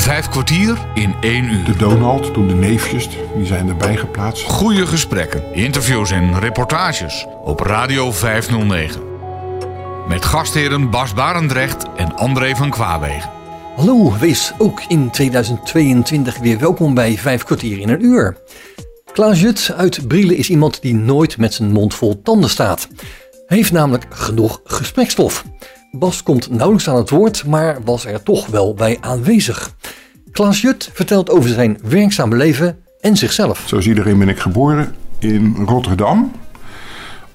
Vijf kwartier in één uur. De Donald, toen de neefjes, die zijn erbij geplaatst. Goede gesprekken, interviews en reportages op Radio 509. Met gastheren Bas Barendrecht en André van Kwaabegen. Hallo, wees ook in 2022 weer welkom bij Vijf kwartier in een uur. Klaas Jut uit Brielen is iemand die nooit met zijn mond vol tanden staat. Hij heeft namelijk genoeg gesprekstof. Bas komt nauwelijks aan het woord, maar was er toch wel bij aanwezig. Klaas Jut vertelt over zijn werkzame leven en zichzelf. Zoals iedereen ben ik geboren in Rotterdam.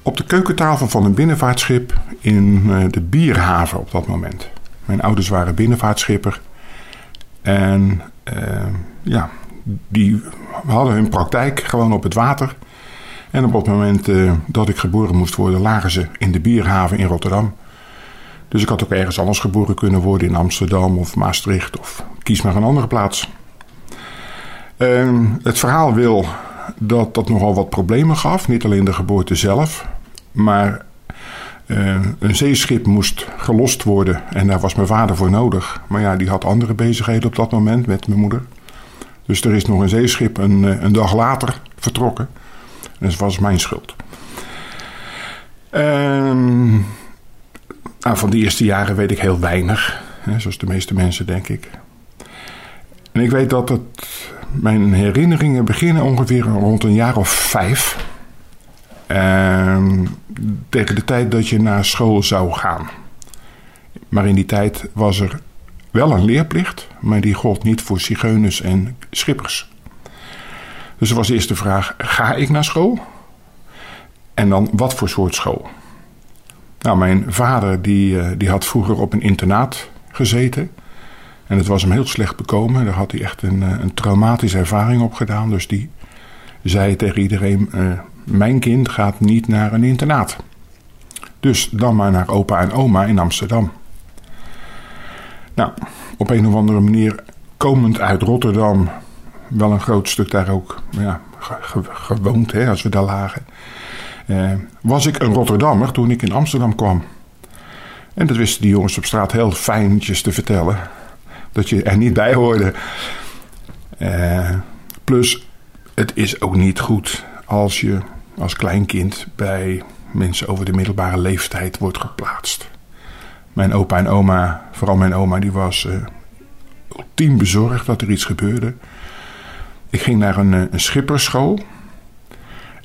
Op de keukentafel van een binnenvaartschip in eh, de Bierhaven op dat moment. Mijn ouders waren binnenvaartschipper. En uh, ja, die hadden hun praktijk gewoon op het water. En op het moment uh, dat ik geboren moest worden, lagen ze in de Bierhaven in Rotterdam. Dus ik had ook ergens anders geboren kunnen worden in Amsterdam of Maastricht of kies maar een andere plaats. Uh, het verhaal wil dat dat nogal wat problemen gaf. Niet alleen de geboorte zelf, maar uh, een zeeschip moest gelost worden en daar was mijn vader voor nodig. Maar ja, die had andere bezigheden op dat moment met mijn moeder. Dus er is nog een zeeschip een, een dag later vertrokken. En dat was mijn schuld. Ehm nou, van de eerste jaren weet ik heel weinig. Hè, zoals de meeste mensen, denk ik. En ik weet dat het, mijn herinneringen beginnen ongeveer rond een jaar of vijf. tegen de tijd dat je naar school zou gaan. Maar in die tijd was er wel een leerplicht, maar die gold niet voor zigeuners en schippers. Dus er was eerst de vraag: ga ik naar school? En dan wat voor soort school? Nou, mijn vader die, eh, die had vroeger op een internaat gezeten. En het was hem heel slecht bekomen. Daar had hij echt een, eh, een traumatische ervaring op gedaan. Dus die zei tegen iedereen: uh, Mijn kind gaat niet naar een internaat. Dus dan maar naar opa en oma in Amsterdam. Nou, op een of andere manier, komend uit Rotterdam, wel een groot stuk daar ook ja, gewoond, hè, als we daar lagen eh, was ik een Rotterdammer toen ik in Amsterdam kwam. En dat wisten die jongens op straat heel fijntjes te vertellen. Dat je er niet bij hoorde. Eh, plus, het is ook niet goed als je als kleinkind bij mensen over de middelbare leeftijd wordt geplaatst. Mijn opa en oma, vooral mijn oma, die was uh, ultiem bezorgd dat er iets gebeurde. Ik ging naar een, een schipperschool.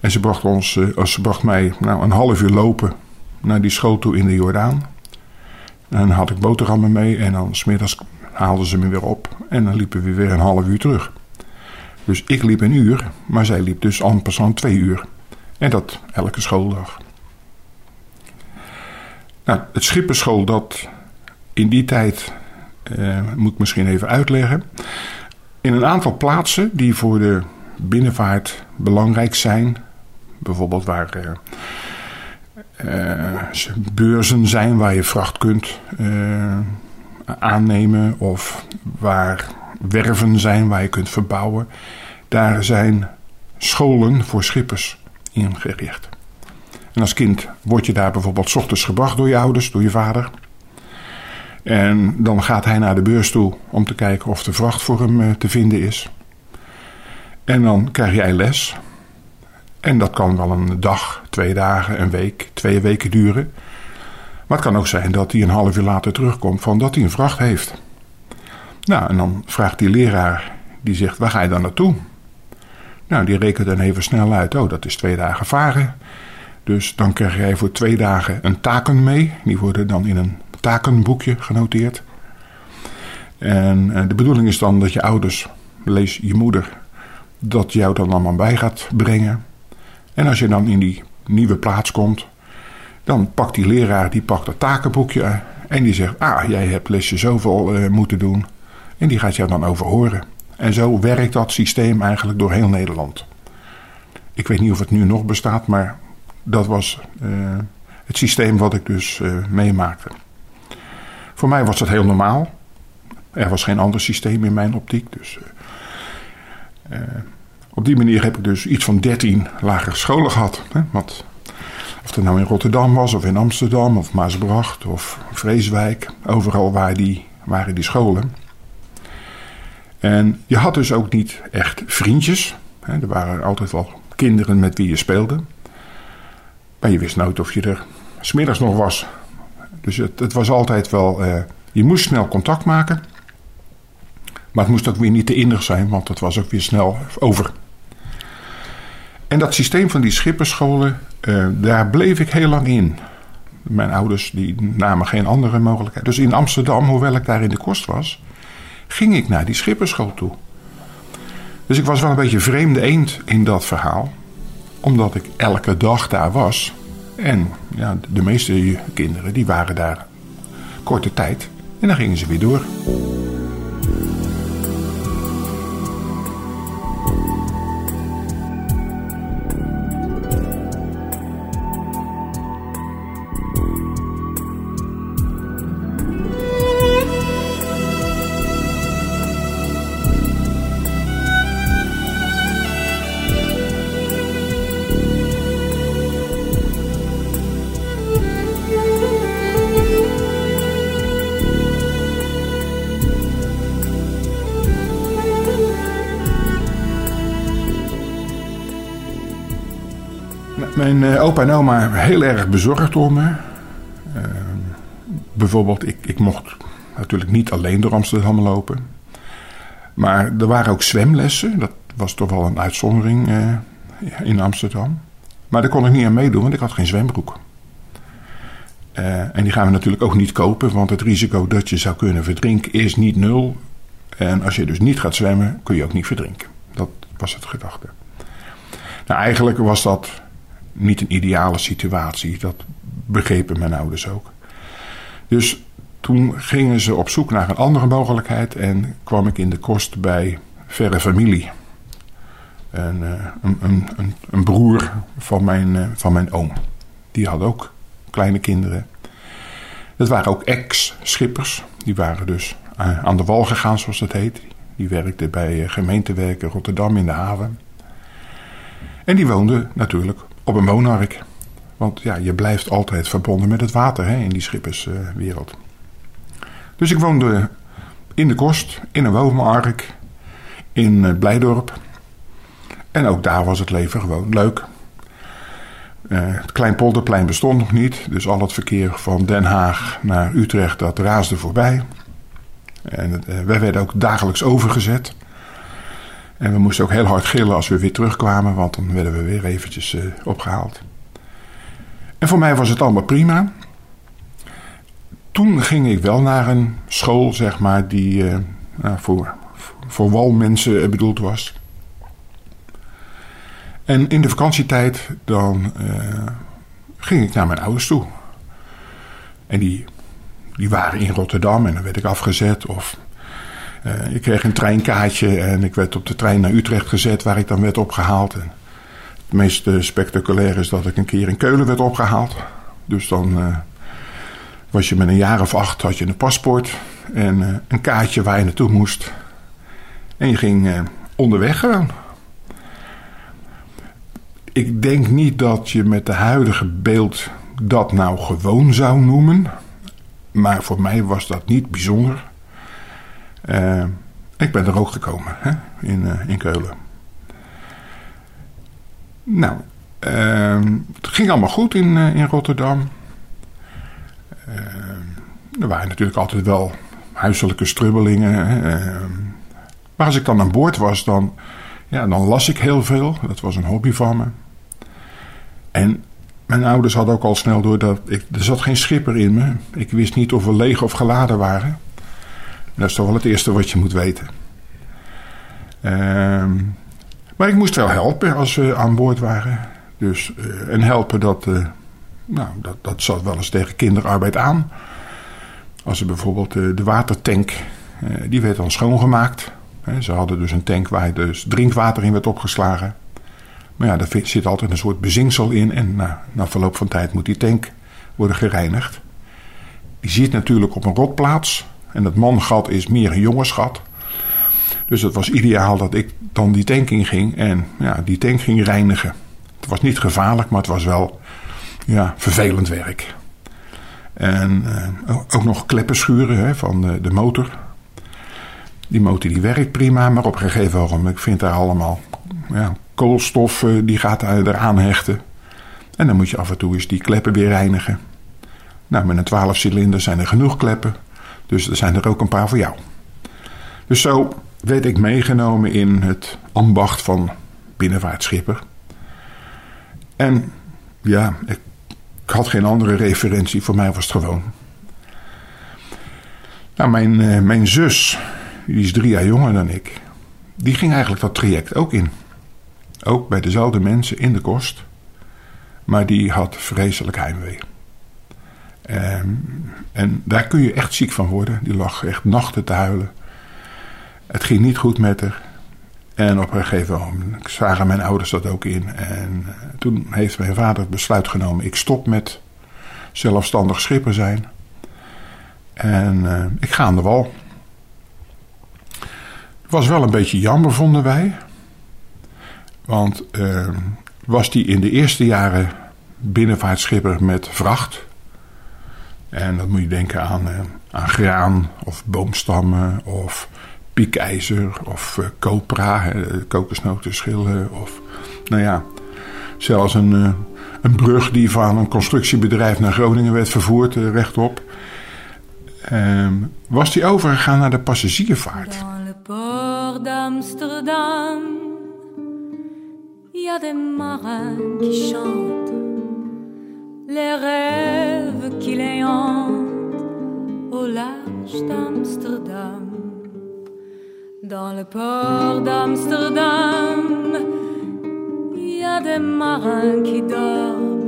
En ze bracht, ons, uh, ze bracht mij nou, een half uur lopen naar die school toe in de Jordaan. En dan had ik boterhammen mee en dan smiddags haalden ze me weer op. En dan liepen we weer een half uur terug. Dus ik liep een uur, maar zij liep dus en passant twee uur. En dat elke schooldag. Nou, het schipperschool dat in die tijd, eh, moet ik misschien even uitleggen. In een aantal plaatsen die voor de binnenvaart belangrijk zijn, Bijvoorbeeld waar uh, beurzen zijn waar je vracht kunt uh, aannemen of waar werven zijn waar je kunt verbouwen. Daar zijn scholen voor schippers ingericht. En als kind word je daar bijvoorbeeld ochtends gebracht door je ouders, door je vader. En dan gaat hij naar de beurs toe om te kijken of de vracht voor hem te vinden is. En dan krijg jij les. En dat kan wel een dag, twee dagen, een week, twee weken duren. Maar het kan ook zijn dat hij een half uur later terugkomt van dat hij een vracht heeft. Nou, en dan vraagt die leraar, die zegt, waar ga je dan naartoe? Nou, die rekent dan even snel uit, oh, dat is twee dagen varen. Dus dan krijg jij voor twee dagen een taken mee. Die worden dan in een takenboekje genoteerd. En eh, de bedoeling is dan dat je ouders, lees je moeder, dat jou dan allemaal bij gaat brengen. En als je dan in die nieuwe plaats komt, dan pakt die leraar die pakt dat takenboekje en die zegt: Ah, jij hebt lesje zoveel uh, moeten doen. En die gaat jou dan overhoren. En zo werkt dat systeem eigenlijk door heel Nederland. Ik weet niet of het nu nog bestaat, maar dat was uh, het systeem wat ik dus uh, meemaakte. Voor mij was dat heel normaal. Er was geen ander systeem in mijn optiek. Dus op die manier heb ik dus iets van 13 lagere scholen gehad. Hè? Want of het nou in Rotterdam was, of in Amsterdam, of Maasbracht, of Vreeswijk. Overal waren die, waren die scholen. En je had dus ook niet echt vriendjes. Er waren altijd wel kinderen met wie je speelde. Maar je wist nooit of je er smiddags nog was. Dus het, het was altijd wel. Eh, je moest snel contact maken. Maar het moest ook weer niet te innig zijn, want het was ook weer snel over. En dat systeem van die schipperscholen, uh, daar bleef ik heel lang in. Mijn ouders die namen geen andere mogelijkheid. Dus in Amsterdam, hoewel ik daar in de kost was, ging ik naar die schipperschool toe. Dus ik was wel een beetje vreemde eend in dat verhaal. Omdat ik elke dag daar was. En ja, de meeste kinderen die waren daar korte tijd. En dan gingen ze weer door. Opa en oma heel erg bezorgd om me. Uh, bijvoorbeeld, ik, ik mocht natuurlijk niet alleen door Amsterdam lopen. Maar er waren ook zwemlessen. Dat was toch wel een uitzondering uh, in Amsterdam. Maar daar kon ik niet aan meedoen, want ik had geen zwembroek. en die gaan we natuurlijk ook niet kopen, want het risico dat je zou kunnen verdrinken is niet nul. En als je dus niet gaat zwemmen, kun je ook niet verdrinken. Dat was het gedachte. Nou, eigenlijk was dat niet een ideale situatie. Dat begrepen mijn ouders ook. Dus toen gingen ze op zoek naar een andere mogelijkheid en kwam ik in de kost bij verre familie. En, uh, een, een, een, een, broer van mijn, uh, van mijn oom. Die had ook kleine kinderen. Dat waren ook ex-schippers. Die waren dus uh, aan de wal gegaan, zoals dat heet. Die werkten bij gemeentewerken Rotterdam in de haven. En die woonden natuurlijk op een woonark. Want ja, je blijft altijd verbonden met het water hè, in die schipperswereld. dus ik woonde in de Kost, in een woonark, in uh, Blijdorp. En ook daar was het leven gewoon leuk. Uh, het Kleinpolderplein bestond nog niet, dus al het verkeer van Den Haag naar Utrecht dat raasde voorbij. En uh, wij werden ook dagelijks overgezet. En we moesten ook heel hard gillen als we weer terugkwamen, want dan werden we weer eventjes uh, opgehaald. En voor mij was het allemaal prima. Toen ging ik wel naar een school, zeg maar, die uh, voor, voor walmensen bedoeld was. En in de vakantietijd dan uh, ging ik naar mijn ouders toe. En die, die waren in Rotterdam en dan werd ik afgezet of uh, ik kreeg een treinkaartje en ik werd op de trein naar Utrecht gezet, waar ik dan werd opgehaald. En het meest uh, spectaculair is dat ik een keer in Keulen werd opgehaald. Dus dan uh, was je met een jaar of acht, had je een paspoort en een kaartje waar je naartoe moest. En je ging onderweg gewoon. Ik denk niet dat je met de huidige beeld dat nou gewoon zou noemen. Maar voor mij was dat niet bijzonder. Uh, ik ben er ook gekomen hè, in, uh, in Keulen. Nou, uh, het ging allemaal goed in, in Rotterdam. er waren natuurlijk altijd wel huiselijke strubbelingen. maar als ik dan aan boord was, dan, ja, dan las ik heel veel. Dat was een hobby van me. En mijn ouders hadden ook al snel door dat ik, er zat geen schipper in me. Ik wist niet of we leeg of geladen waren. Dat is toch wel het eerste wat je moet weten. Uh, maar ik moest wel helpen als we aan boord waren. Dus, uh, en helpen, dat, uh, nou, dat, dat zat wel eens tegen kinderarbeid aan. Als er bijvoorbeeld uh, de watertank, die werd dan schoongemaakt. ze hadden dus een tank waar dus drinkwater in werd opgeslagen. Maar ja, daar zit altijd een soort bezinksel in. En nou, na verloop van tijd moet die tank worden gereinigd. Die zit natuurlijk op een rotplaats. En dat mangat is meer een jongensgat. Dus het was ideaal dat ik dan die tank in ging en ja, die tank ging reinigen. Het was niet gevaarlijk, maar het was wel ja, vervelend werk. En uh, ook nog kleppen schuren hè, van de, de, motor. Die motor die werkt prima, maar op een gegeven moment vindt daar allemaal ja, koolstof eh, die gaat eraan hechten. En dan moet je af en toe eens die kleppen weer reinigen. Nou, met een 12 cilinder zijn er genoeg kleppen. Dus er zijn er ook een paar voor jou. Dus zo werd ik meegenomen in het ambacht van binnenvaartschipper. En ja, ik, had geen andere referentie. Voor mij was het gewoon. Nou, mijn, eh, mijn zus, die is drie jaar jonger dan ik. Die ging eigenlijk dat traject ook in. Ook bij dezelfde mensen in de kost. Maar die had vreselijk heimwee. En, en daar kun je echt ziek van worden. Die lag echt nachten te huilen. Het ging niet goed met haar. En op een gegeven moment zagen mijn ouders dat ook in. En eh, toen heeft mijn vader het besluit genomen: ik stop met zelfstandig schipper zijn. En uh, ik ga aan de wal. Het was wel een beetje jammer, vonden wij. Want uh, was die in de eerste jaren binnenvaartschipper met vracht. En dat moet je denken aan, uh, aan graan of boomstammen of piekijzer of uh, copra, kokosnoten, schillen. Of nou ja, zelfs een, uh, een brug die van een constructiebedrijf naar Groningen werd vervoerd, rechtop. Ehm, was die overgegaan naar de passagiervaart. Dans le port d'Amsterdam, les rêves qui les hantent au large d'Amsterdam. Dans le port d'Amsterdam, il y a des marins qui dorment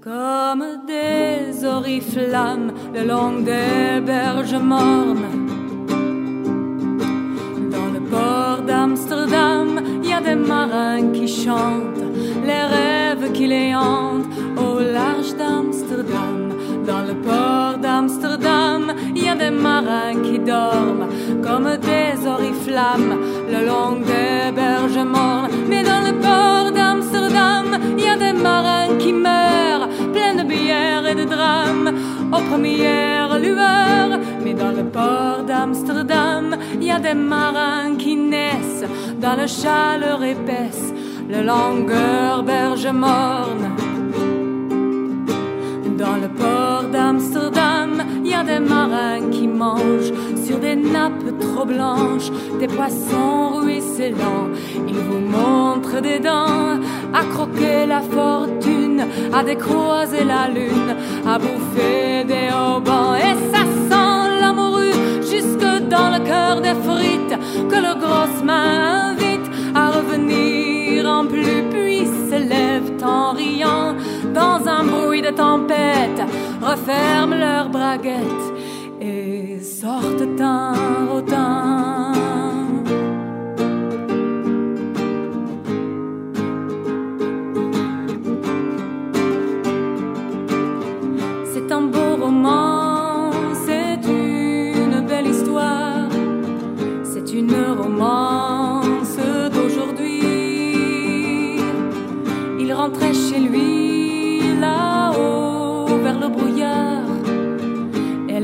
comme des oriflammes le long des berges mornes. Dans le port d'Amsterdam, il y a des marins qui chantent les rêves qui les hantent au large d'Amsterdam. Dans le port d'Amsterdam, il y a des marins qui dorment comme des oriflammes le long des berges mornes. Mais dans le port d'Amsterdam, il y a des marins qui meurent, pleins de bière et de drames, aux premières lueurs. Mais dans le port d'Amsterdam, il y a des marins qui naissent dans la chaleur épaisse, le longueur berge morne. Dans le port d'Amsterdam, il y a des marins qui mangent sur des nappes trop blanches des poissons ruisselants. Ils vous montrent des dents à croquer la fortune, à décroiser la lune, à bouffer des haubans. Et ça sent la jusque dans le cœur des frites que le grosse main invite à revenir en plus dans un bruit de tempête, referment leurs braguettes et sortent un rotin.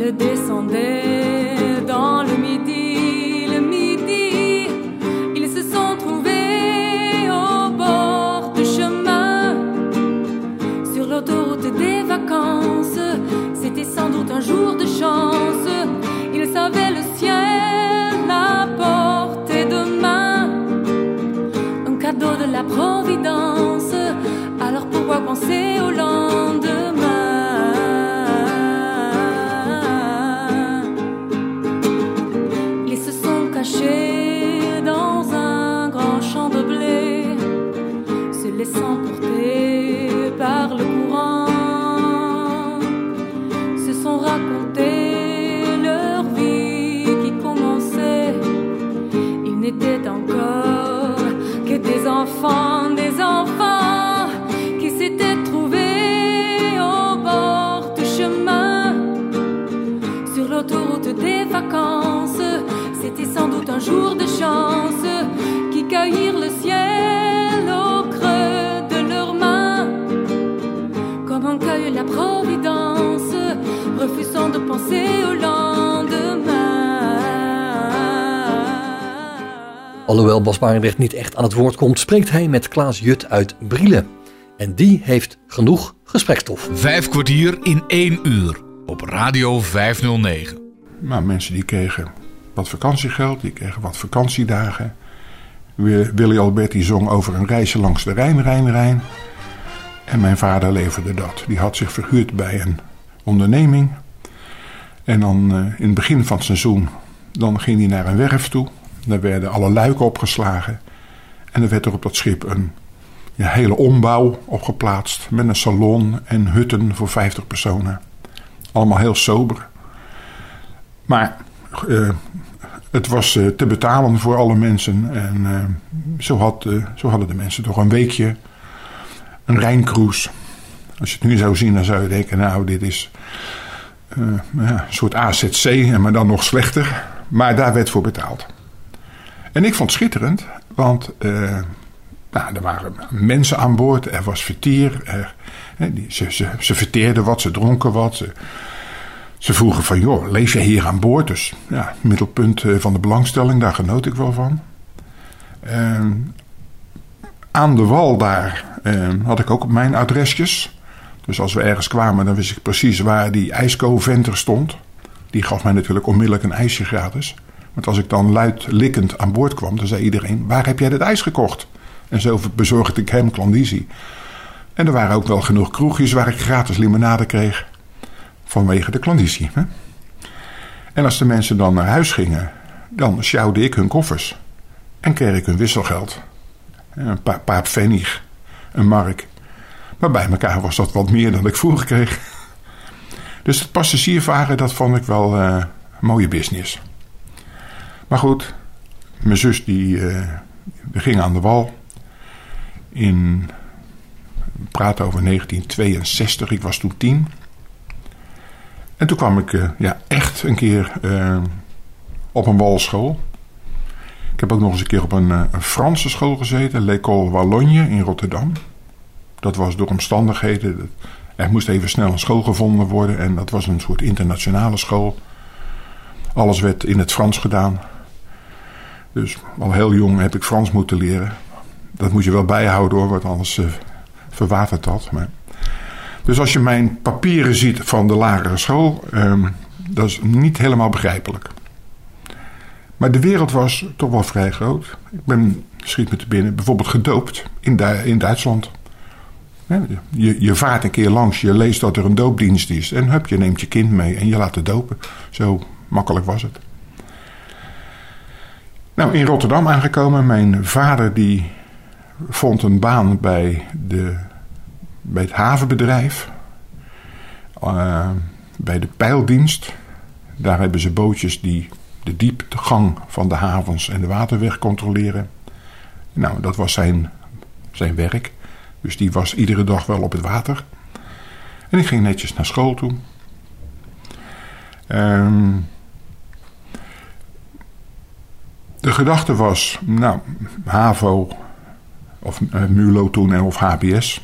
Elle descendait dans le midi, le midi. Ils se sont trouvés au bord du chemin, sur l'autoroute des vacances. C'était sans doute un jour de chance. Ils savaient le ciel à portée de main, un cadeau de la providence. Alors pourquoi penser au lendemain? Refusant de penser au lendemain. Alhoewel Bas Barendrecht niet echt aan het woord komt, spreekt hij met Klaas Jut uit Brielen. En die heeft genoeg gesprekstof. Vijf kwartier in één uur op Radio 509. Maar mensen die kregen wat vakantiegeld, die kregen wat vakantiedagen. Willy Alberti zong over een reisje langs de Rijn, Rijn, Rijn. En mijn vader leverde dat. Die had zich verhuurd bij een onderneming. En dan uh, in het begin van het seizoen, dan ging hij naar een werf toe. Daar werden alle luiken opgeslagen. En er werd er op dat schip een hele ombouw opgeplaatst. Met een salon en hutten voor 50 personen. Allemaal heel sober. Maar uh, het was uh, te betalen voor alle mensen. En zo, had, zo hadden de mensen toch een weekje een Rijncruise. Als je het nu zou zien, dan zou je denken: nou, dit is ja, een soort AZC, maar dan nog slechter. Maar daar werd voor betaald. En ik vond het schitterend, want nou, er waren mensen aan boord, er was vertier. Er, die, ze, ze, verteerden wat, ze dronken wat. Ze, vroegen van, joh, leef je hier aan boord? Dus ja, middelpunt eh, van de belangstelling, daar genoot ik wel van. Uh, aan de wal daar uh, had ik ook mijn adresjes. Dus als we ergens kwamen, dan wist ik precies waar die ijsko-venter stond. Die gaf mij natuurlijk onmiddellijk een ijsje gratis. Want als ik dan luid likkend aan boord kwam, dan zei iedereen: Waar heb jij dit ijs gekocht? En zo bezorgde ik hem klandizie. En er waren ook wel genoeg kroegjes waar ik gratis limonade kreeg. Vanwege de klandizie. Hè? En als de mensen dan naar huis gingen, dan sjouwde ik hun koffers. En kreeg ik hun wisselgeld. Een paar, paar pfennig, een mark. Maar bij elkaar was dat wat meer dan ik vroeger kreeg. Dus het passagiervaren, dat vond ik wel uh, mooie business. Maar goed, mijn zus die, uh, die ging aan de wal in. We praten over 1962, ik was toen tien. En toen kwam ik uh, ja, echt een keer op een walschool. Ik heb ook nog eens een keer op een, een Franse school gezeten, L'École Wallogne in Rotterdam. Dat was door omstandigheden. Er moest even snel een school gevonden worden en dat was een soort internationale school. Alles werd in het Frans gedaan. Dus al heel jong heb ik Frans moeten leren dat moet je wel bijhouden hoor, want anders uh, verwatert dat. Maar... Dus als je mijn papieren ziet van de lagere school, um, dat is niet helemaal begrijpelijk. Maar de wereld was toch wel vrij groot. Ik ben, schiet me te binnen, bijvoorbeeld gedoopt in, in Duitsland. Je, je, vaart een keer langs, je leest dat er een doopdienst is. En hup, je neemt je kind mee en je laat het dopen. Zo makkelijk was het. Nou, in Rotterdam aangekomen. Mijn vader die vond een baan bij, de, bij het havenbedrijf. Uh, bij de pijldienst. Daar hebben ze bootjes die de diepgang van de havens en de waterweg controleren. Nou, dat was zijn, zijn werk. Dus die was iedere dag wel op het water. En ik ging netjes naar school toe. Um, de gedachte was, nou, HAVO of uh, MULO toen of HBS.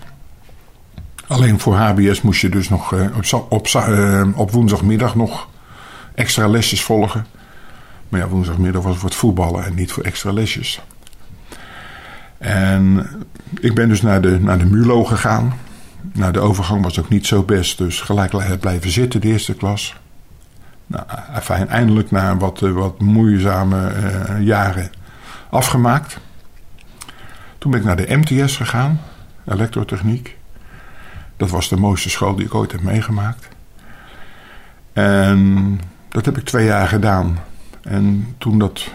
Alleen voor HBS moest je dus nog uh, op, op, uh, op, woensdagmiddag nog extra lesjes volgen. Maar ja, woensdagmiddag was voor het voetballen en niet voor extra lesjes. En ik ben dus naar de, naar de MULO gegaan. Nou, de overgang was ook niet zo best, dus gelijk blijven zitten, de eerste klas. Nou, fijn, eindelijk na wat, wat moeizame jaren afgemaakt. Toen ben ik naar de MTS gegaan, elektrotechniek. Dat was de mooiste school die ik ooit heb meegemaakt. En dat heb ik twee jaar gedaan. En toen dat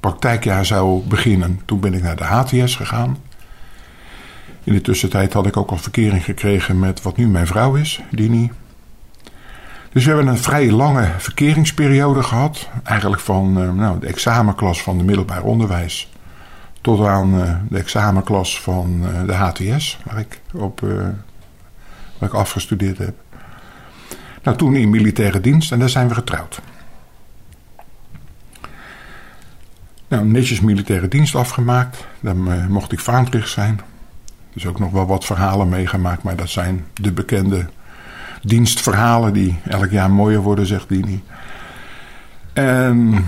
praktijkjaar zou beginnen, toen ben ik naar de HTS gegaan. In de tussentijd had ik ook al verkering gekregen met wat nu mijn vrouw is, Dini. Dus we hebben een vrij lange verkeringsperiode gehad. Eigenlijk van uh, nou, de examenklas van de middelbaar onderwijs tot aan uh, de examenklas van uh, de HTS, waar ik, op, waar ik afgestudeerd heb. Nou, toen in militaire dienst en daar zijn we getrouwd. Nou, netjes militaire dienst afgemaakt. Dan mocht ik vaandrig zijn. Dus ook nog wel wat verhalen meegemaakt, maar dat zijn de bekende dienstverhalen die elk jaar mooier worden, zegt Dini. En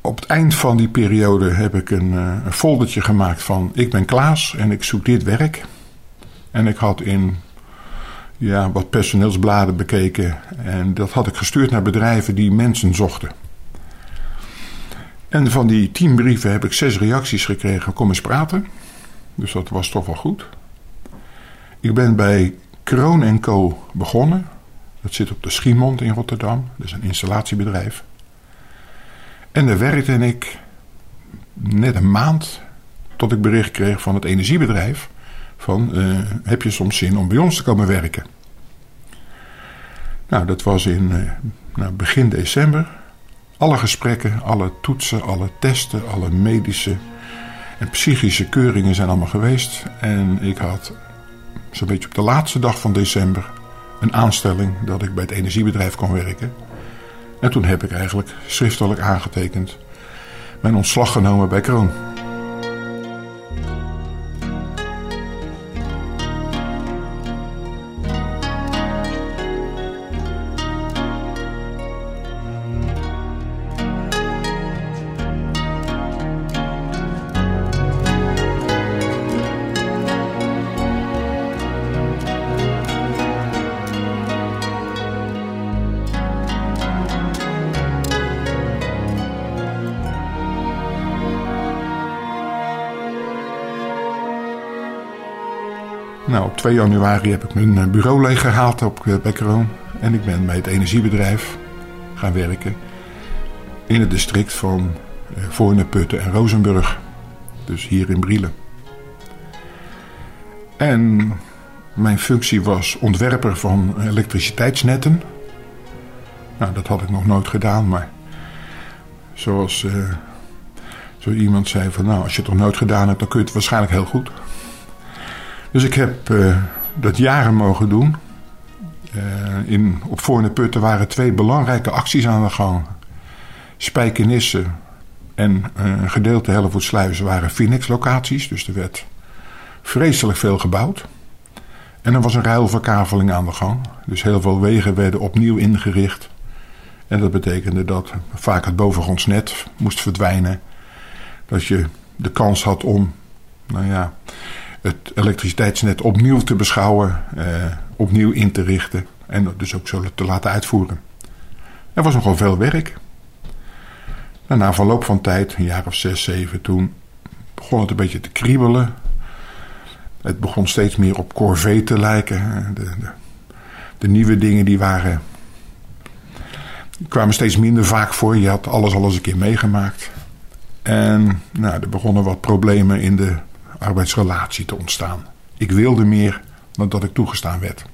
op het eind van die periode heb ik een, uh, een foldertje gemaakt van ik ben Klaas en ik zoek dit werk. En ik had in ja, wat personeelsbladen bekeken en dat had ik gestuurd naar bedrijven die mensen zochten. En van die tien brieven heb ik zes reacties gekregen. Kom eens praten. Dus dat was toch wel goed. Ik ben bij Kroon Co. begonnen. Dat zit op de Schiemond in Rotterdam. Dat is een installatiebedrijf. En daar werkte ik net een maand tot ik bericht kreeg van het energiebedrijf van uh, heb je soms zin om bij ons te komen werken? Nou, dat was in uh, nou, begin december. Alle gesprekken, alle toetsen, alle testen, alle medische en psychische keuringen zijn allemaal geweest. En ik had zo'n beetje op de laatste dag van december een aanstelling dat ik bij het energiebedrijf kon werken. En toen heb ik eigenlijk schriftelijk aangetekend mijn ontslag genomen bij Kroon. 2 januari heb ik mijn eh, bureau leeggehaald op eh, Beckeroon. En ik ben bij het energiebedrijf gaan werken. In het district van eh, Voorne, Putten en Rozenburg. Dus hier in Brielen. En mijn functie was ontwerper van elektriciteitsnetten. Nou, dat had ik nog nooit gedaan, maar zoals zo iemand zei van nou, als je het nog nooit gedaan hebt, dan kun je het waarschijnlijk heel goed. Dus ik heb uh, dat jaren mogen doen. Uh, in, op Voorne Putten waren twee belangrijke acties aan de gang. Spijkenisse en uh, een gedeelte Hellevoetsluizen waren Phoenix-locaties. Dus er werd vreselijk veel gebouwd. En er was een ruilverkaveling aan de gang. Dus heel veel wegen werden opnieuw ingericht. En dat betekende dat vaak het bovengronds net moest verdwijnen. Dat je de kans had om, nou ja, het elektriciteitsnet opnieuw te beschouwen, eh, opnieuw in te richten en dus ook zo te laten uitvoeren. Er was nogal veel werk. Na verloop van tijd, een jaar of zes, zeven, toen begon het een beetje te kriebelen. Het begon steeds meer op corvée te lijken. De, de, de nieuwe dingen die waren kwamen steeds minder vaak voor. Je had alles al eens een keer meegemaakt. En nou, er begonnen wat problemen in de arbeidsrelatie te ontstaan. Ik wilde meer dan dat ik toegestaan werd.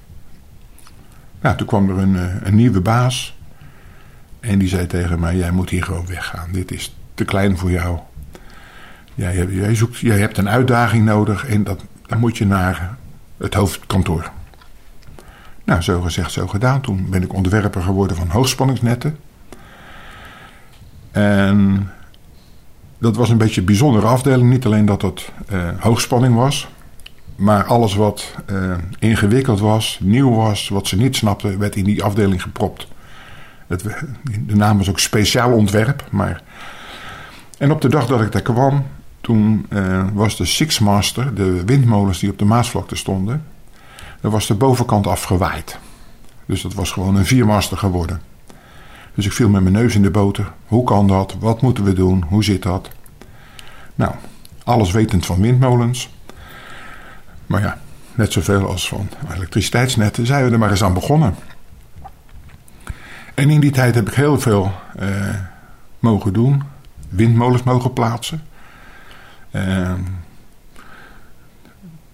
Nou, toen kwam er een, eh, een nieuwe baas. En die zei tegen mij: Jij moet hier gewoon weggaan. Dit is te klein voor jou. Jij, jij, zoekt, jij hebt een uitdaging nodig en dat, dan moet je naar het hoofdkantoor. Nou, zo gezegd, zo gedaan. Toen ben ik ontwerper geworden van hoogspanningsnetten. En dat was een beetje een bijzondere afdeling. Niet alleen dat het uh, hoogspanning was, maar alles wat uh, ingewikkeld was, nieuw was, wat ze niet snapten, werd in die afdeling gepropt. Het, de naam was ook speciaal ontwerp. Maar... En op de dag dat ik daar kwam, toen uh, was de Sixmaster, de windmolens die op de Maasvlakte stonden, daar was de bovenkant afgewaaid. Dus dat was gewoon een viermaster geworden. Dus ik viel met mijn neus in de boter. Hoe kan dat? Wat moeten we doen? Hoe zit dat? Nou, alles wetend van windmolens. Maar ja, net zoveel als van elektriciteitsnetten zijn we er maar eens aan begonnen. En in die tijd heb ik heel veel eh, mogen doen. Windmolens mogen plaatsen. Uh,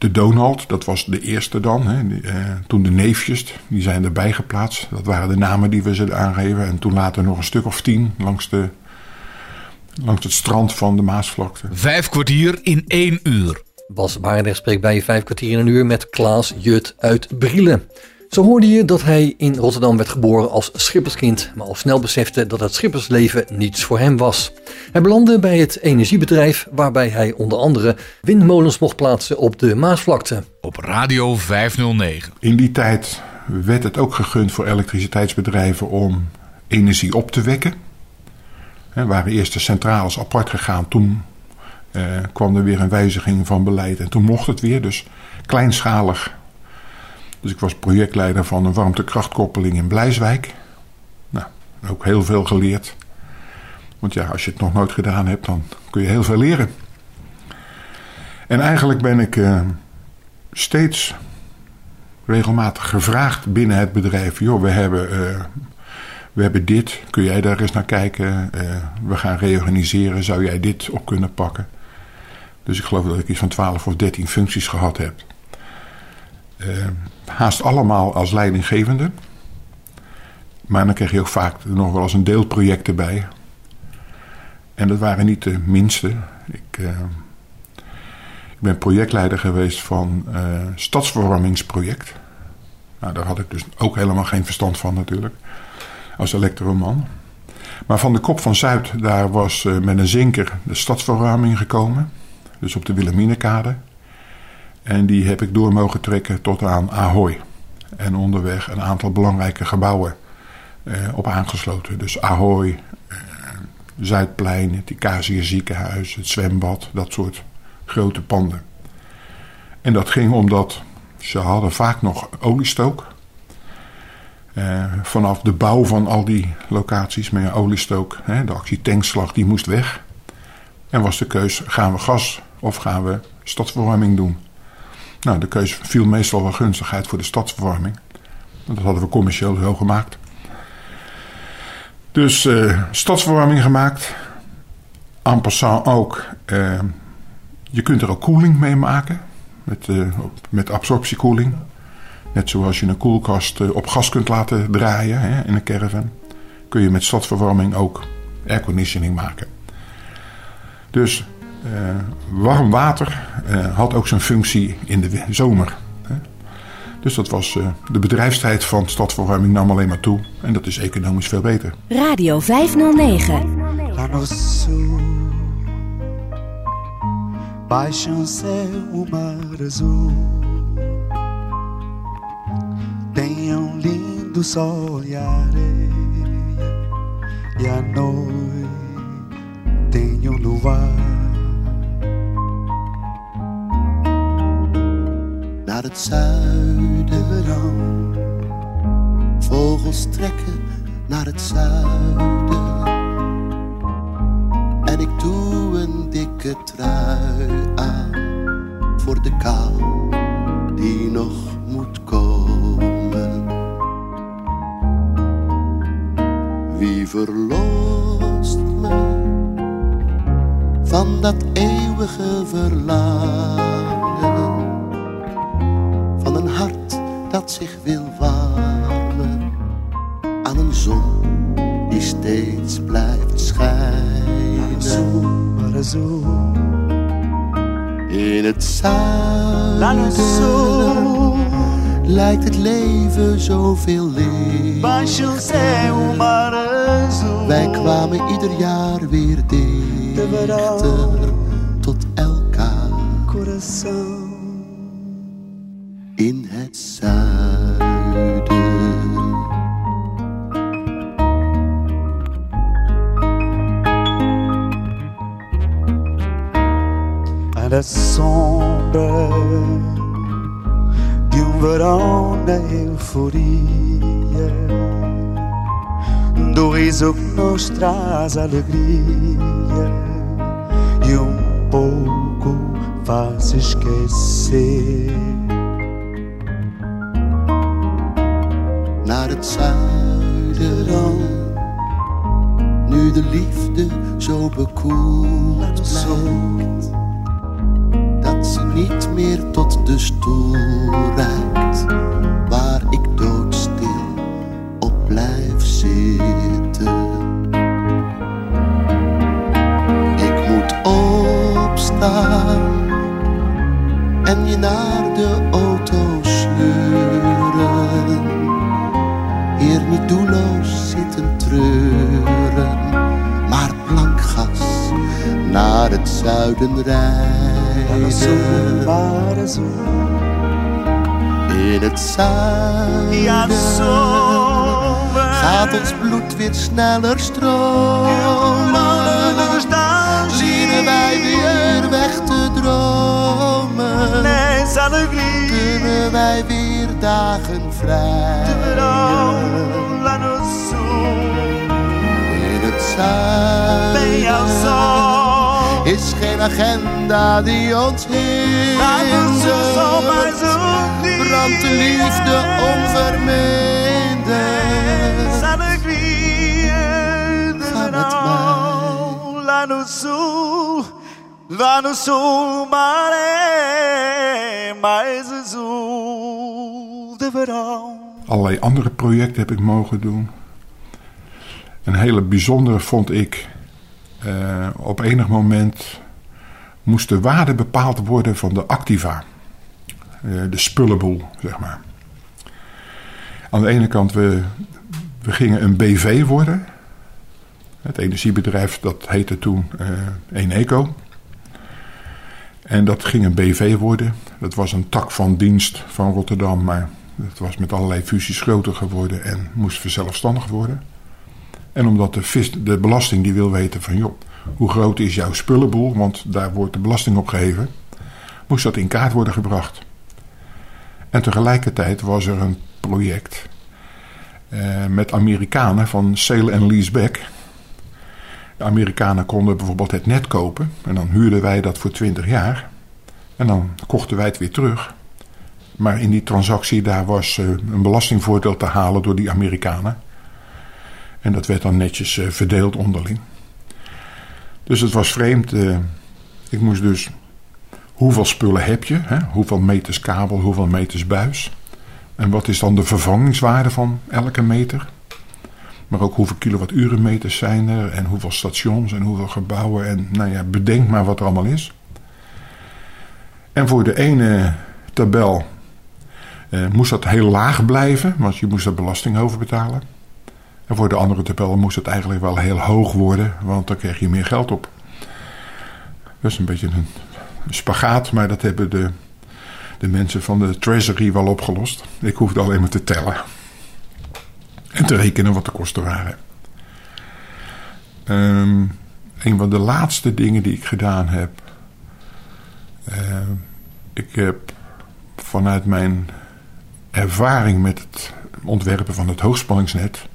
de Donald, dat was de eerste dan. Hè. Uh, toen de neefjes, die zijn erbij geplaatst. Dat waren de namen die we ze aangeven. En toen later nog een stuk of tien langs, de, langs het strand van de Maasvlakte. Vijf kwartier in één uur. Bas Barendrecht spreekt bij je vijf kwartier in een uur met Klaas Jut uit Brielen. Zo hoorde je dat hij in Rotterdam werd geboren als schipperskind, maar al snel besefte dat het schippersleven niets voor hem was. Hij belandde bij het energiebedrijf, waarbij hij onder andere windmolens mocht plaatsen op de Maasvlakte. Op Radio 509. In die tijd werd het ook gegund voor elektriciteitsbedrijven om energie op te wekken. Hè, waren eerst de centrales apart gegaan. Toen eh, kwam er weer een wijziging van beleid en toen mocht het weer. Dus kleinschalig. Dus ik was projectleider van een warmtekrachtkoppeling in Blijswijk. Nou, ook heel veel geleerd. Want ja, als je het nog nooit gedaan hebt, dan kun je heel veel leren. En eigenlijk ben ik uh, steeds regelmatig gevraagd binnen het bedrijf: joh, we hebben, uh, we hebben dit, kun jij daar eens naar kijken? Uh, we gaan reorganiseren, zou jij dit op kunnen pakken? Dus ik geloof dat ik iets van 12 of 13 functies gehad heb. Haast allemaal als leidinggevende. Maar dan kreeg je ook vaak nog wel eens een deelproject erbij. En dat waren niet de minste. Ik, ik ben projectleider geweest van uh, stadsverwarmingsproject. Nou, daar had ik dus ook helemaal geen verstand van natuurlijk. Als elektroman. Maar van de kop van Zuid, daar was met een zinker de stadsverwarming gekomen. Dus op de Wilhelminekade. En die heb ik door mogen trekken tot aan Ahoy. En onderweg een aantal belangrijke gebouwen op aangesloten. Dus Ahoy, Zuidplein, het Icasia ziekenhuis, het zwembad, dat soort grote panden. En dat ging omdat ze hadden vaak nog oliestook. Eh, vanaf de bouw van al die locaties met oliestook, hè, de actie tankslag, die moest weg. En was de keus, gaan we gas of gaan we stadsverwarming doen? Nou, de keuze viel meestal wel gunstig voor de stadsverwarming. Dat hadden we commercieel zo gemaakt. Dus uh, stadsverwarming gemaakt. En passant ook. Uh, je kunt er ook koeling mee maken. Met, uh, met absorptiekoeling. Net zoals je een koelkast op gas kunt laten draaien hè, in een caravan. Kun je met stadsverwarming ook airconditioning maken. Dus warm water had ook zijn functie in de zomer. Dus dat was uh, de bedrijfstijd van stadverwarming nam alleen maar toe. En dat is economisch veel beter. Radio 509. Lá no sul, baixo céu, o mar azul. Tem um lindo sol e areia. E à noite tem um luar. Naar het zuiden. Vogels trekken naar het zuiden. En ik doe een dikke trui aan voor de kou die nog moet komen. Wie verlost me van dat eeuwige verlangen? Dat zich wil warmen aan een zon die steeds blijft schijnen. In het zuiden lijkt het leven zoveel lichter. Wij kwamen ieder jaar weer dichter tot elkaar in het zuiden. Sombra de um verão na euforia, do riso que nos traz alegria e um pouco faz esquecer naar het zuiden dan. Nu de liefde zo bekoeld. Ze niet meer tot de stoel reikt, waar ik doodstil op blijf zitten. Ik moet opstaan en je naar de auto sleuren hier niet doelloos zitten treuren, maar plankgas naar het zuiden rijden. In het zuiden gaat ons bloed weer sneller stromen. Leren wij weer weg te dromen. Kunnen wij weer dagen vrij. In het zuiden is geen agenda die ons hindert. Brandt de liefde onverminderd. Ga met mij. Lá no sul, lá no sul, maré mais azul de verão. Allerlei andere projecten heb ik mogen doen. Een hele bijzondere vond ik. Eh, op enig moment moest de waarde bepaald worden van de activa. Eh, de spullenboel, zeg maar. Aan de ene kant, we, we gingen een BV worden. Het energiebedrijf, dat heette toen eh Eneco. En dat ging een BV worden. Dat was een tak van dienst van Rotterdam, maar het was met allerlei fusies groter geworden en moest verzelfstandig worden. En omdat de, de belasting die wil weten van joh, hoe groot is jouw spullenboel, want daar wordt de belasting op geheven, moest dat in kaart worden gebracht. En tegelijkertijd was er een project eh, met Amerikanen van sale and lease back. De Amerikanen konden bijvoorbeeld het net kopen en dan huurden wij dat voor 20 jaar. En dan kochten wij het weer terug. Maar in die transactie daar was eh, een belastingvoordeel te halen door die Amerikanen. En dat werd dan netjes eh, verdeeld onderling. Dus het was vreemd. eh, ik moest dus hoeveel spullen heb je? Hè? Hoeveel meters kabel, hoeveel meters buis? En wat is dan de vervangingswaarde van elke meter? Maar ook hoeveel kilowatturenmeters zijn er en hoeveel stations en hoeveel gebouwen. En nou ja, bedenk maar wat er allemaal is. En voor de ene tabel eh, moest dat heel laag blijven, want je moest er belasting over betalen. En voor de andere tabel moest het eigenlijk wel heel hoog worden, want dan kreeg je meer geld op. Dat is een beetje een spagaat, maar dat hebben de, de mensen van de Treasury wel opgelost. Ik hoefde alleen maar te tellen. En te rekenen wat de kosten waren. Ehm, een van de laatste dingen die ik gedaan heb. eh, ik heb vanuit mijn ervaring met het ontwerpen van het hoogspanningsnet.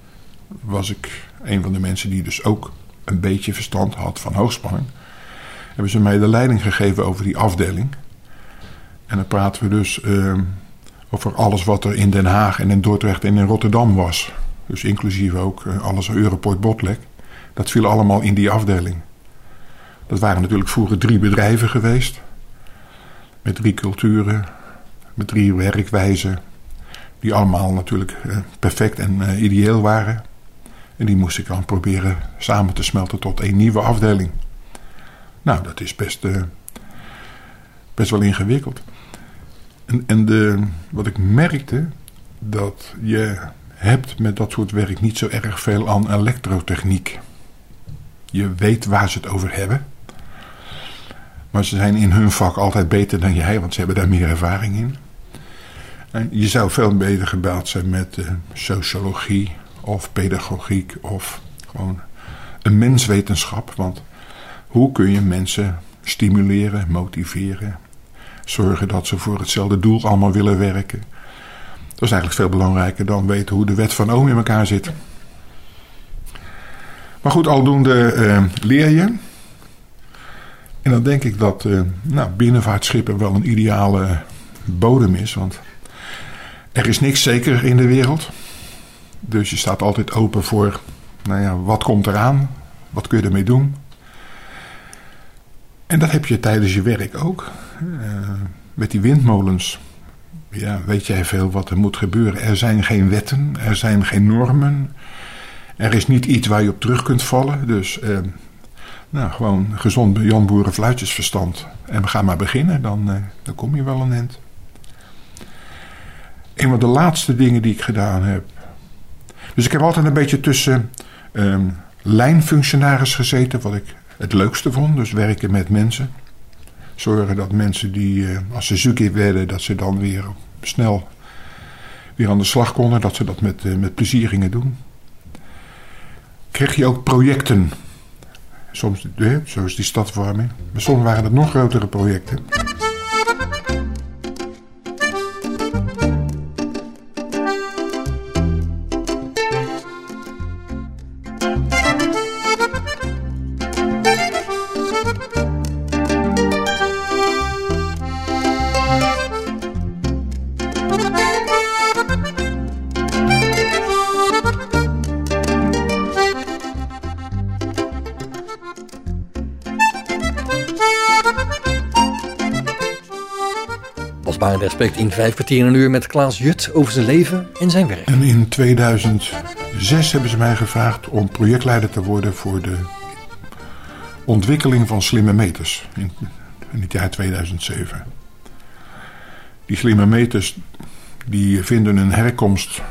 Was ik een van de mensen die dus ook een beetje verstand had van hoogspanning. Hebben ze mij de leiding gegeven over die afdeling. En dan praten we dus ehm, over alles wat er in Den Haag en in Dordrecht en in Rotterdam was. Dus inclusief ook eh, alles Europort Botlek. Dat viel allemaal in die afdeling. Dat waren natuurlijk vroeger drie bedrijven geweest. Met drie culturen, met drie werkwijzen. Die allemaal natuurlijk eh, perfect en eh, ideeel waren. En die moest ik dan proberen samen te smelten tot één nieuwe afdeling. Nou, dat is best, eh, best wel ingewikkeld. En, en de, wat ik merkte, dat je hebt met dat soort werk niet zo erg veel aan elektrotechniek. Je weet waar ze het over hebben. Maar ze zijn in hun vak altijd beter dan jij, want ze hebben daar meer ervaring in. En je zou veel beter gebeld zijn met eh, sociologie of pedagogiek of gewoon een menswetenschap. Want hoe kun je mensen stimuleren, motiveren, zorgen dat ze voor hetzelfde doel allemaal willen werken? Dat is eigenlijk veel belangrijker dan weten hoe de wet van Ohm in elkaar zit. Maar goed, aldoende eh, leer je. En dan denk ik dat eh, nou, binnenvaartschippen wel een ideale bodem is. Want er is niks zeker in de wereld. Dus je staat altijd open voor, nou ja, wat komt eraan? Wat kun je ermee doen? En dat heb je tijdens je werk ook. Uh, met die windmolens. Ja, weet jij veel wat er moet gebeuren. Er zijn geen wetten, er zijn geen normen. Er is niet iets waar je op terug kunt vallen. Dus uh, nou, gewoon gezond Jan fluitjesverstand. En we gaan maar beginnen, dan, uh, dan kom je wel een eind. Een van de laatste dingen die ik gedaan heb. Dus ik heb altijd een beetje tussen um, lijnfunctionaris gezeten, wat ik het leukste vond. Dus werken met mensen. Zorgen dat mensen die, uh, als ze zoek werden, dat ze dan weer snel weer aan de slag konden. Dat ze dat met, uh, met plezier gingen doen. kreeg je ook projecten. Soms, zoals die stadverwarming. Maar soms waren het nog grotere projecten. Respect in vijf kwartier en een uur met Klaas Jut over zijn leven en zijn werk. En in 2006 hebben ze mij gevraagd om projectleider te worden voor de ontwikkeling van slimme meters in, in het jaar 2007. Die slimme meters die vinden een herkomst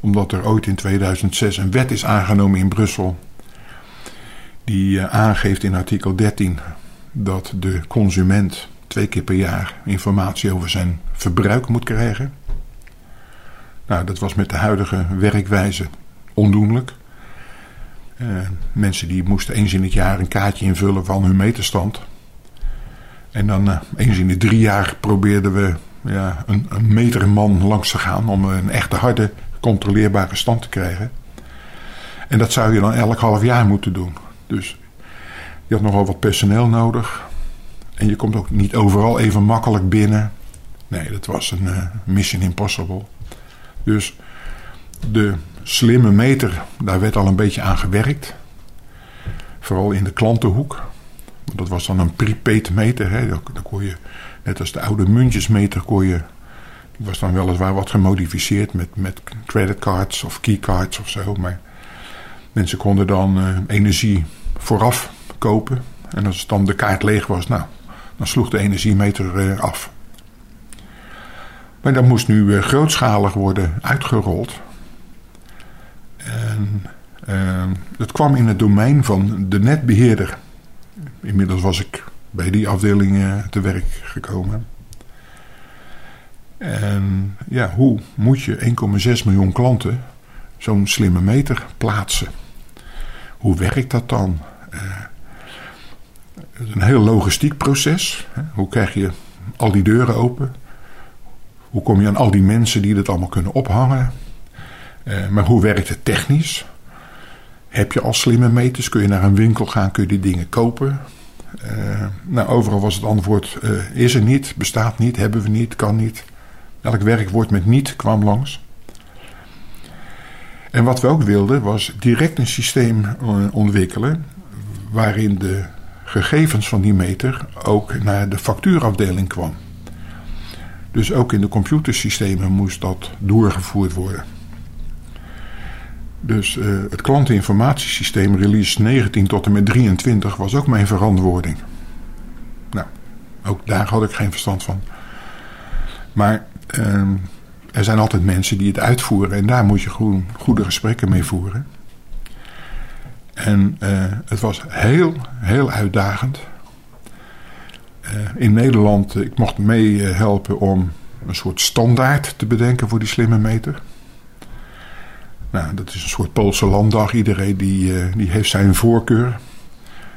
omdat er ooit in 2006 een wet is aangenomen in Brussel die eh, aangeeft in artikel 13 dat de consument twee keer per jaar informatie over zijn verbruik moet krijgen. Nou, dat was met de huidige werkwijze ondoenlijk. Uh, mensen die moesten eens in het jaar een kaartje invullen van hun meterstand. En dan uh, eens in de drie jaar probeerden we ja, een, een meterman langs te gaan om een echte harde, controleerbare stand te krijgen. En dat zou je dan elk half jaar moeten doen. Dus je had nogal wat personeel nodig. En je komt ook niet overal even makkelijk binnen. Nee, dat was een uh, mission impossible. Dus de slimme meter, daar werd al een beetje aan gewerkt. Vooral in de klantenhoek. Dat was dan een prepaid meter. Hè. Dan kon je, net als de oude muntjesmeter, kon je. Die was dan weliswaar wat gemodificeerd met, met creditcards of keycards of zo. Maar mensen konden dan uh, energie vooraf kopen. En als dan de kaart leeg was, nou, dan sloeg de energiemeter eh, af. Maar dat moest nu eh, grootschalig worden uitgerold. En uh, het kwam in het domein van de netbeheerder. Inmiddels was ik bij die afdeling te werk gekomen. En ja, hoe moet je 1,6 miljoen klanten zo'n slimme meter plaatsen? Hoe werkt dat dan? Is een heel logistiek proces. Hoe krijg je al die deuren open? Hoe kom je aan al die mensen die dat allemaal kunnen ophangen? Eh, maar hoe werkt het technisch? Heb je al slimme meters? Kun je naar een winkel gaan? Kun je die dingen kopen? Uh, nou, overal was het antwoord: uh, is er niet, bestaat niet, hebben we niet, kan niet. Elk werkwoord met niet kwam langs. En wat we ook wilden was direct een systeem ontwikkelen waarin de gegevens van die meter ook naar de factuurafdeling kwam. Dus ook in de computersystemen moest dat doorgevoerd worden. Dus uh, het klanteninformatiesysteem release 19 tot en met 23 was ook mijn verantwoording. Nou, ook daar had ik geen verstand van. Maar uh, er zijn altijd mensen die het uitvoeren en daar moet je gewoon goede gesprekken mee voeren. En uh, het was heel, heel uitdagend. Uh, in Nederland, ik mocht meehelpen om een soort standaard te bedenken voor die slimme meter. Nou, dat is een soort Poolse landdag. Iedereen die, die heeft zijn voorkeur.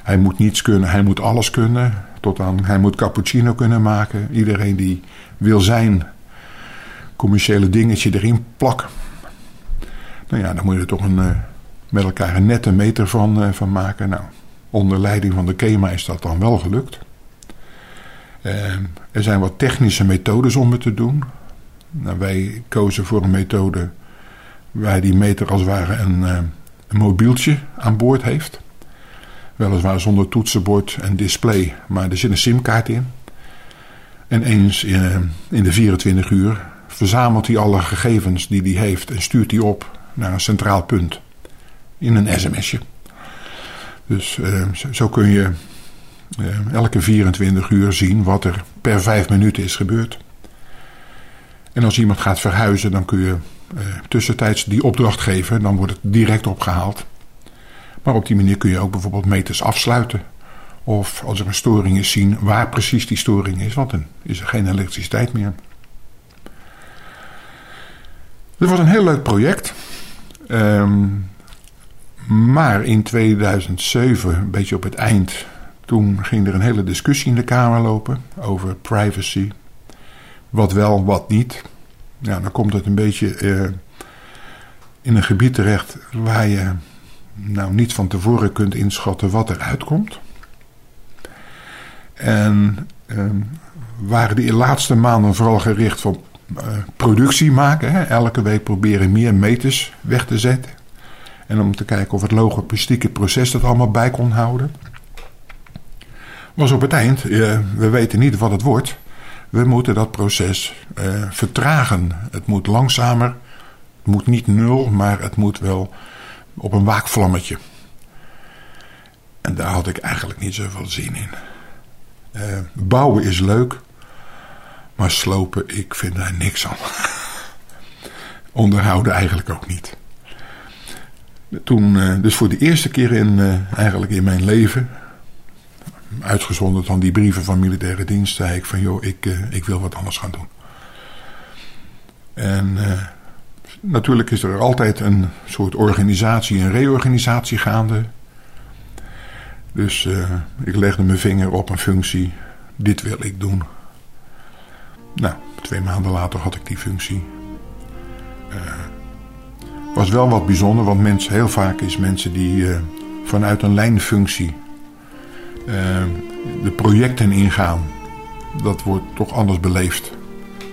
Hij moet niets kunnen, hij moet alles kunnen. Tot aan, hij moet cappuccino kunnen maken. Iedereen die wil zijn commerciële dingetje erin plakken. Nou ja, dan moet je er toch een met elkaar een nette meter van, uh, van maken. Nou, onder leiding van de KEMA is dat dan wel gelukt. Uh, er zijn wat technische methodes om het te doen. Nou, wij kozen voor een methode waar die meter als het ware een, uh, een mobieltje aan boord heeft. Weliswaar zonder toetsenbord en display, maar er zit een simkaart in. En eens in, in de 24 uur verzamelt hij alle gegevens die hij heeft en stuurt die op naar een centraal punt in een sms'je. Dus uh, zo kun je uh, elke 24 uur zien wat er per 5 minuten is gebeurd. En als iemand gaat verhuizen, dan kun je uh, tussentijds die opdracht geven. Dan wordt het direct opgehaald. Maar op die manier kun je ook bijvoorbeeld meters afsluiten. Of als er een storing is, zien waar precies die storing is. Want dan is er geen elektriciteit meer. Het was een heel leuk project. Um, Maar in 2007, een beetje op het eind, toen ging er een hele discussie in de Kamer lopen over privacy. Wat wel, wat niet. Ja, dan komt het een beetje uh, in een gebied terecht waar je nou niet van tevoren kunt inschatten wat eruit komt. En uh, waren die laatste maanden vooral gericht op uh, productie maken. Hè? Elke week proberen meer meters weg te zetten. En om te kijken of het logistieke proces dat allemaal bij kon houden. Was op het eind, uh, we weten niet wat het wordt. We moeten dat proces uh, vertragen. Het moet langzamer. Het moet niet nul, maar het moet wel op een waakvlammetje. En daar had ik eigenlijk niet zoveel zin in. Uh, bouwen is leuk, maar slopen, ik vind daar niks aan. Onderhouden eigenlijk ook niet. Toen, uh, dus voor de eerste keer in, uh, eigenlijk in mijn leven, uitgezonderd van die brieven van militaire dienst, zei ik van joh, ik, ik wil wat anders gaan doen. En natuurlijk is er altijd een soort organisatie en reorganisatie gaande. Dus ik legde mijn vinger op een functie. Dit wil ik doen. Nou, twee maanden later had ik die functie. Was wel wat bijzonder, want mensen, heel vaak is mensen die uh, vanuit een lijnfunctie de projecten ingaan. Dat wordt toch anders beleefd.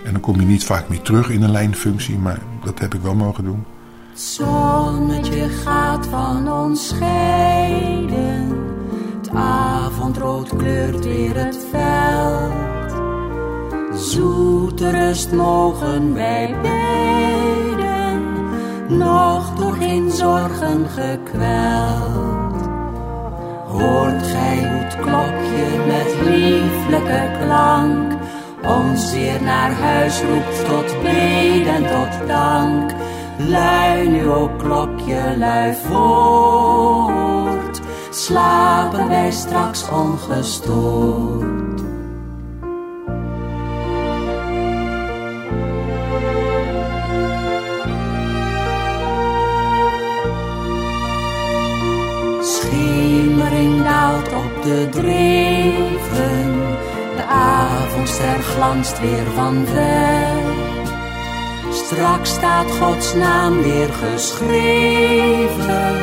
En dan kom je niet vaak meer terug in een lijnfunctie, maar dat heb ik wel mogen doen. Zonnetje gaat van ons scheiden. Het avondrood kleurt weer het veld. Zoete rust mogen wij beiden, nog door geen zorgen gekweld. Hoort gij het klokje met lieflijke klank, ons weer naar huis roept tot beden, tot dank. Lui nu ook klokje, lui voort, slapen wij straks ongestoord. Op de avondster glanst weer van ver. Straks staat Gods naam weer geschreven,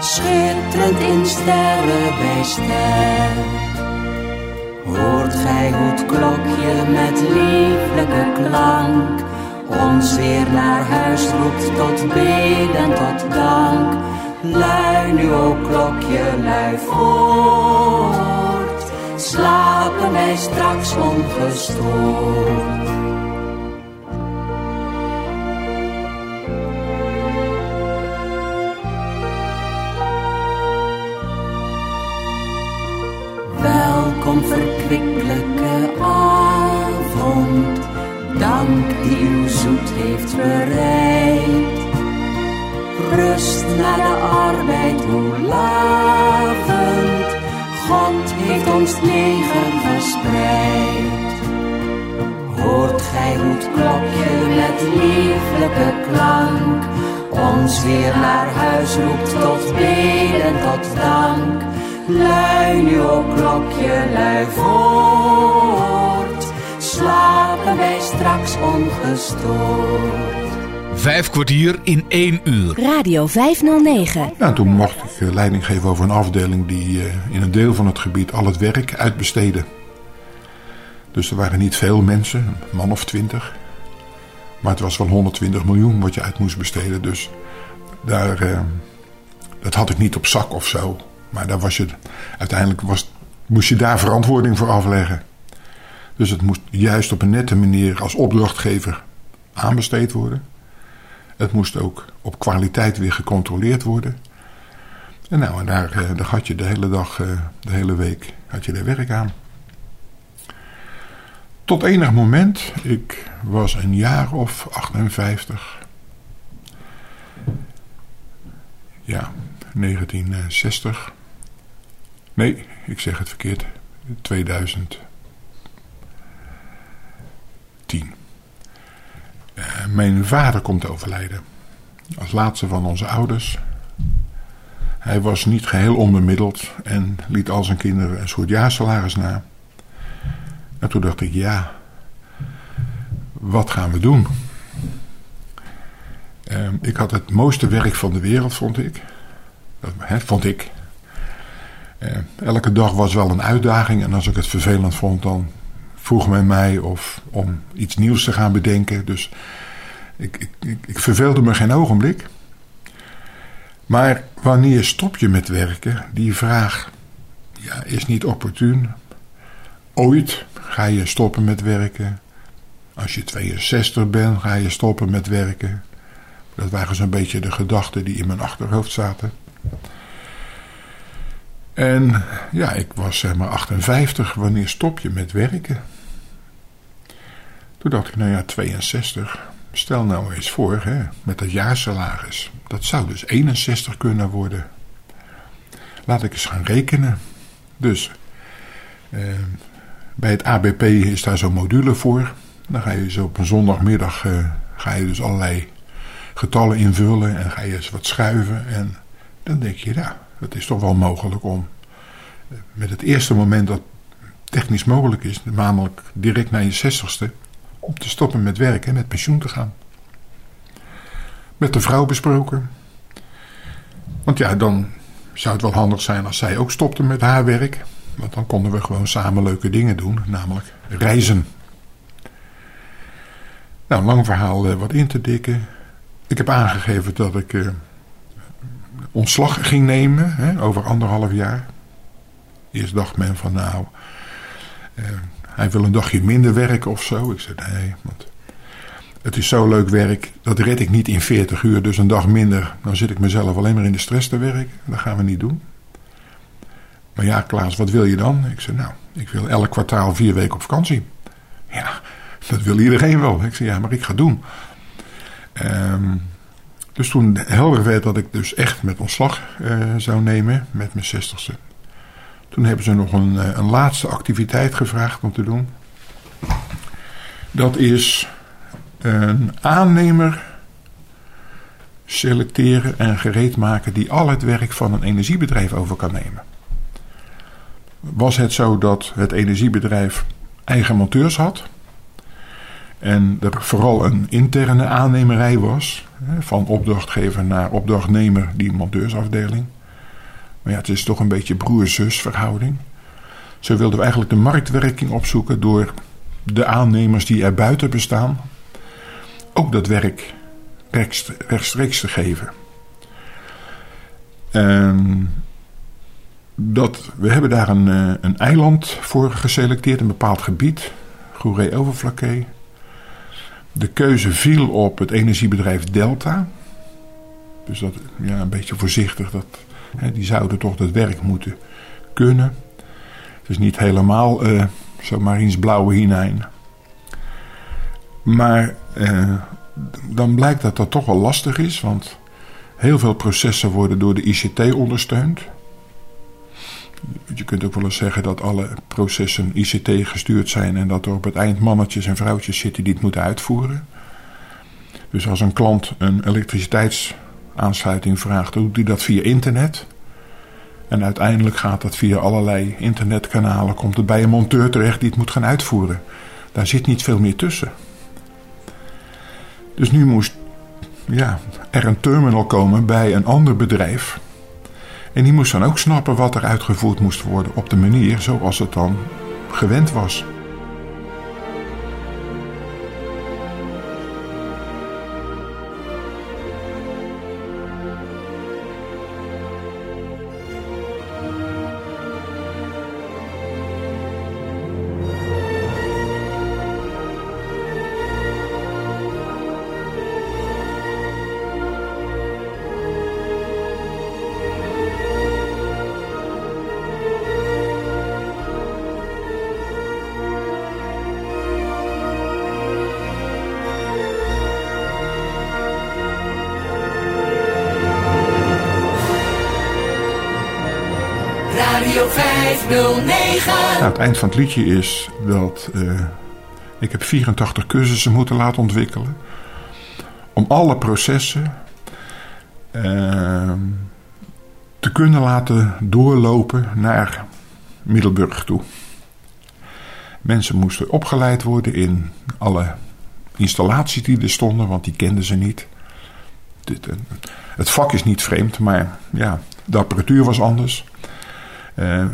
schitterend in sterren bij ster. Hoort gij het klokje met lieflijke klank ons weer naar huis roept tot beden, tot dank. Lui nu ook klokje, lui voort, slapen wij straks ongestoord. Welkom verkwikkelijke avond, dank die uw zoet heeft bereid. Rust na de arbeid, hoe lavend, God heeft ons leger verspreid. Hoort gij hoe het klokje met lieflijke klank, ons weer naar huis roept tot beden, tot dank. Lui nu ook klokje, lui voort, slapen wij straks ongestoord. Vijf kwartier in één uur. Radio 509. Nou, toen mocht ik uh, leiding geven over een afdeling die uh, in een deel van het gebied al het werk uitbesteedde. Dus er waren niet veel mensen, een man of twintig. Maar het was wel 120 miljoen wat je uit moest besteden. Dus daar, uh, dat had ik niet op zak of zo. Maar daar was je, uiteindelijk was, moest je daar verantwoording voor afleggen. Dus het moest juist op een nette manier als opdrachtgever aanbesteed worden. Het moest ook op kwaliteit weer gecontroleerd worden. En nou, en daar, daar had je de hele dag, de hele week, had je er werk aan. Tot enig moment, ik was een jaar of 58. Ja, 1960. Nee, ik zeg het verkeerd. 2010. Uh, mijn vader komt overlijden. Als laatste van onze ouders. Hij was niet geheel onbemiddeld en liet al zijn kinderen een soort jaarsalaris na. En toen dacht ik, ja, wat gaan we doen? Ehm, ik had het mooiste werk van de wereld, vond ik. Dat vond ik. Ehm, elke dag was wel een uitdaging. En als ik het vervelend vond, dan vroeg men mij of om iets nieuws te gaan bedenken. Dus ik, ik, ik, ik verveelde me geen ogenblik. Maar wanneer stop je met werken? Die vraag ja, is niet opportun. Ooit ga je stoppen met werken. Als je 62 bent, ga je stoppen met werken. Dat waren zo'n beetje de gedachten die in mijn achterhoofd zaten. En ja, ik was zeg maar 58. Wanneer stop je met werken? Toen dacht ik, nou ja, 62. Stel nou eens voor, hè, met dat jaarsalaris. Dat zou dus 61 kunnen worden. Laat ik eens gaan rekenen. Dus eh, bij het ABP is daar zo'n module voor. Dan ga je zo op een zondagmiddag eh, ga je dus allerlei getallen invullen en ga je eens wat schuiven. En dan denk je, ja, het is toch wel mogelijk om eh, met het eerste moment dat technisch mogelijk is, namelijk direct na je zestigste, om te stoppen met werken en met pensioen te gaan. Met de vrouw besproken. Want ja, dan zou het wel handig zijn als zij ook stopte met haar werk. Want dan konden we gewoon samen leuke dingen doen, namelijk reizen. Nou, lang verhaal eh, wat in te dikken. Ik heb aangegeven dat ik uh, ontslag ging nemen hè, over anderhalf jaar. Eerst dacht men van nou, uh, hij wil een dagje minder werken of zo. Ik zei nee, want het is zo leuk werk, dat red ik niet in 40 uur, dus een dag minder. Dan zit ik mezelf alleen maar in de stress te werken. Dat gaan we niet doen. Maar ja, Klaas, wat wil je dan? Ik zei, nou, ik wil elk kwartaal vier weken op vakantie. Ja, dat wil iedereen wel. Ik zei, ja, maar ik ga doen. Um, dus toen helder werd dat ik dus echt met ontslag uh, zou nemen met mijn zestigste. Toen hebben ze nog een, uh, een laatste activiteit gevraagd om te doen. Dat is een aannemer selecteren en gereed maken die al het werk van een energiebedrijf over kan nemen. Was het zo dat het energiebedrijf eigen monteurs had en er vooral een interne aannemerij was, van opdrachtgever naar opdrachtnemer, die monteursafdeling. Maar ja, het is toch een beetje broer-zus verhouding. Zo wilden we eigenlijk de marktwerking opzoeken door de aannemers die er buiten bestaan, ook dat werk rechtstreeks te geven. En dat, we hebben daar een, eh, een eiland voor geselecteerd, een bepaald gebied, Goeree-Overflakkee. De keuze viel op het energiebedrijf Delta. Dus dat, ja, een beetje voorzichtig, dat, die zouden toch dat werk moeten kunnen. Het is niet helemaal uh, zo mariensblauwe hinein. Maar eh, dan blijkt dat dat toch wel lastig is, want heel veel processen worden door de ICT ondersteund. Je kunt ook wel eens zeggen dat alle processen ICT gestuurd zijn en dat er op het eind mannetjes en vrouwtjes zitten die het moeten uitvoeren. Dus als een klant een elektriciteitsaansluiting vraagt, doet hij dat via internet. En uiteindelijk gaat dat via allerlei internetkanalen, komt het bij een monteur terecht die het moet gaan uitvoeren. Daar zit niet veel meer tussen. Dus nu moest ja, er een terminal komen bij een ander bedrijf. En die moest dan ook snappen wat er uitgevoerd moest worden op de manier zoals het dan gewend was. Het eind van het liedje is dat uh, ik heb 84 cursussen moeten laten ontwikkelen. Om alle processen uh, te kunnen laten doorlopen naar Middelburg toe. Mensen moesten opgeleid worden in alle installaties die er stonden, want die kenden ze niet. Het vak is niet vreemd, maar ja, de apparatuur was anders. Uh,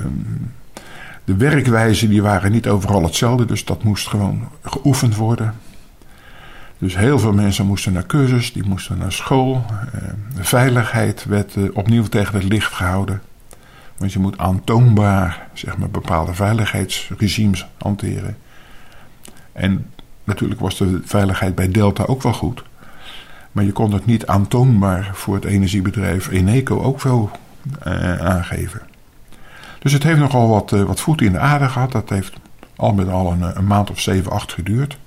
de werkwijzen die waren niet overal hetzelfde, dus dat moest gewoon geoefend worden. Dus heel veel mensen moesten naar cursus, die moesten naar school. Eh, veiligheid werd eh, opnieuw tegen het licht gehouden. Want je moet aantoonbaar zeg maar, bepaalde veiligheidsregimes hanteren. En natuurlijk was de veiligheid bij Delta ook wel goed. Maar je kon het niet aantoonbaar voor het energiebedrijf Eneco ook wel uh, aangeven. Dus het heeft nogal wat, uh, wat voeten in de aarde gehad. Dat heeft al met al een, een maand of zeven, acht geduurd.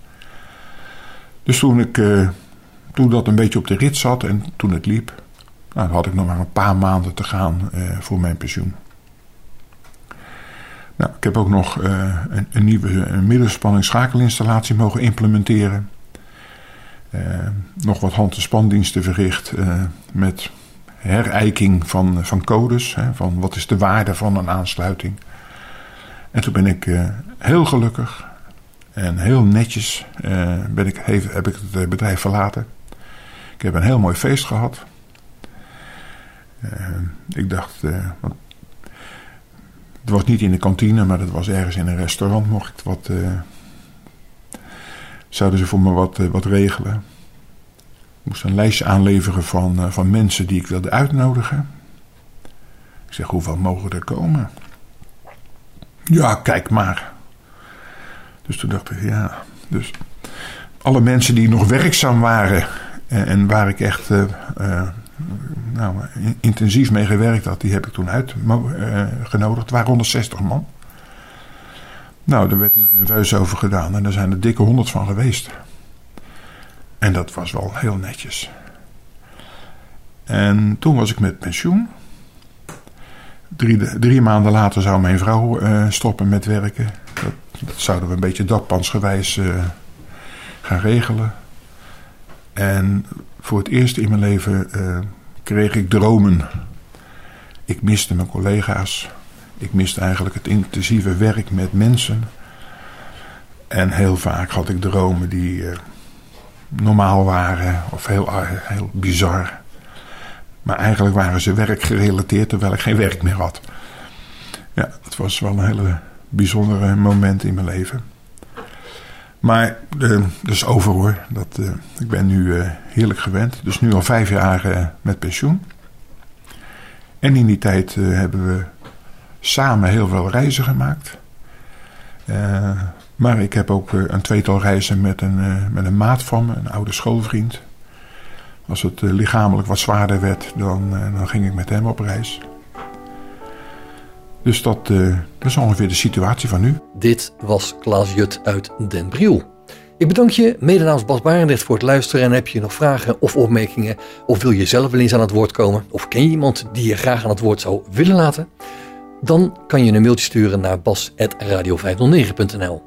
Dus toen, ik, uh, toen dat een beetje op de rit zat en toen het liep, nou, had ik nog maar een paar maanden te gaan voor mijn pensioen. Nou, ik heb ook nog een, een, nieuwe middenspanning schakelinstallatie mogen implementeren. nog wat hand- en spandiensten verricht met herijking van, van codes. Hè, van wat is de waarde van een aansluiting. En toen ben ik heel gelukkig en heel netjes ben ik, heb ik het bedrijf verlaten. Ik heb een heel mooi feest gehad. ik dacht, het was niet in de kantine, maar het was ergens in een restaurant. Mocht ik wat, zouden ze voor me wat, wat regelen. Moest een lijstje aanleveren van, uh, van mensen die ik wilde uitnodigen. Ik zeg, hoeveel mogen er komen? Ja, kijk maar. Dus toen dacht ik, ja. Dus alle mensen die nog werkzaam waren en, en waar ik echt uh, nou, intensief mee gewerkt had, die heb ik toen uitgenodigd. het waren 160 man. Nou, daar werd niet nerveus over gedaan en er zijn er dikke honderd van geweest. En dat was wel heel netjes. En toen was ik met pensioen. Drie, drie maanden later zou mijn vrouw uh, stoppen met werken. Dat, zouden we een beetje dakpansgewijs uh, gaan regelen. En voor het eerst in mijn leven uh, kreeg ik dromen. Ik miste mijn collega's. Ik miste eigenlijk het intensieve werk met mensen. En heel vaak had ik dromen die normaal waren of heel, heel bizar. Maar eigenlijk waren ze werkgerelateerd terwijl ik geen werk meer had. Ja, het was wel een hele bijzondere moment in mijn leven. Maar is over hoor. Dat, uh, ik ben nu heerlijk gewend. Dus nu al vijf jaar met pensioen. En in die tijd hebben we samen heel veel reizen gemaakt. Maar ik heb ook een tweetal reizen met een, met een maat van me, een oude schoolvriend. Als het lichamelijk wat zwaarder werd, dan, dan ging ik met hem op reis. Dus dat, dat is ongeveer de situatie van nu. Dit was Klaas Jut uit Den Briel. Ik bedank je, mede namens Bas Barendrecht, voor het luisteren. En heb je nog vragen of opmerkingen? Of wil je zelf wel eens aan het woord komen? Of ken je iemand die je graag aan het woord zou willen laten? Dan kan je een mailtje sturen naar bas.radio509.nl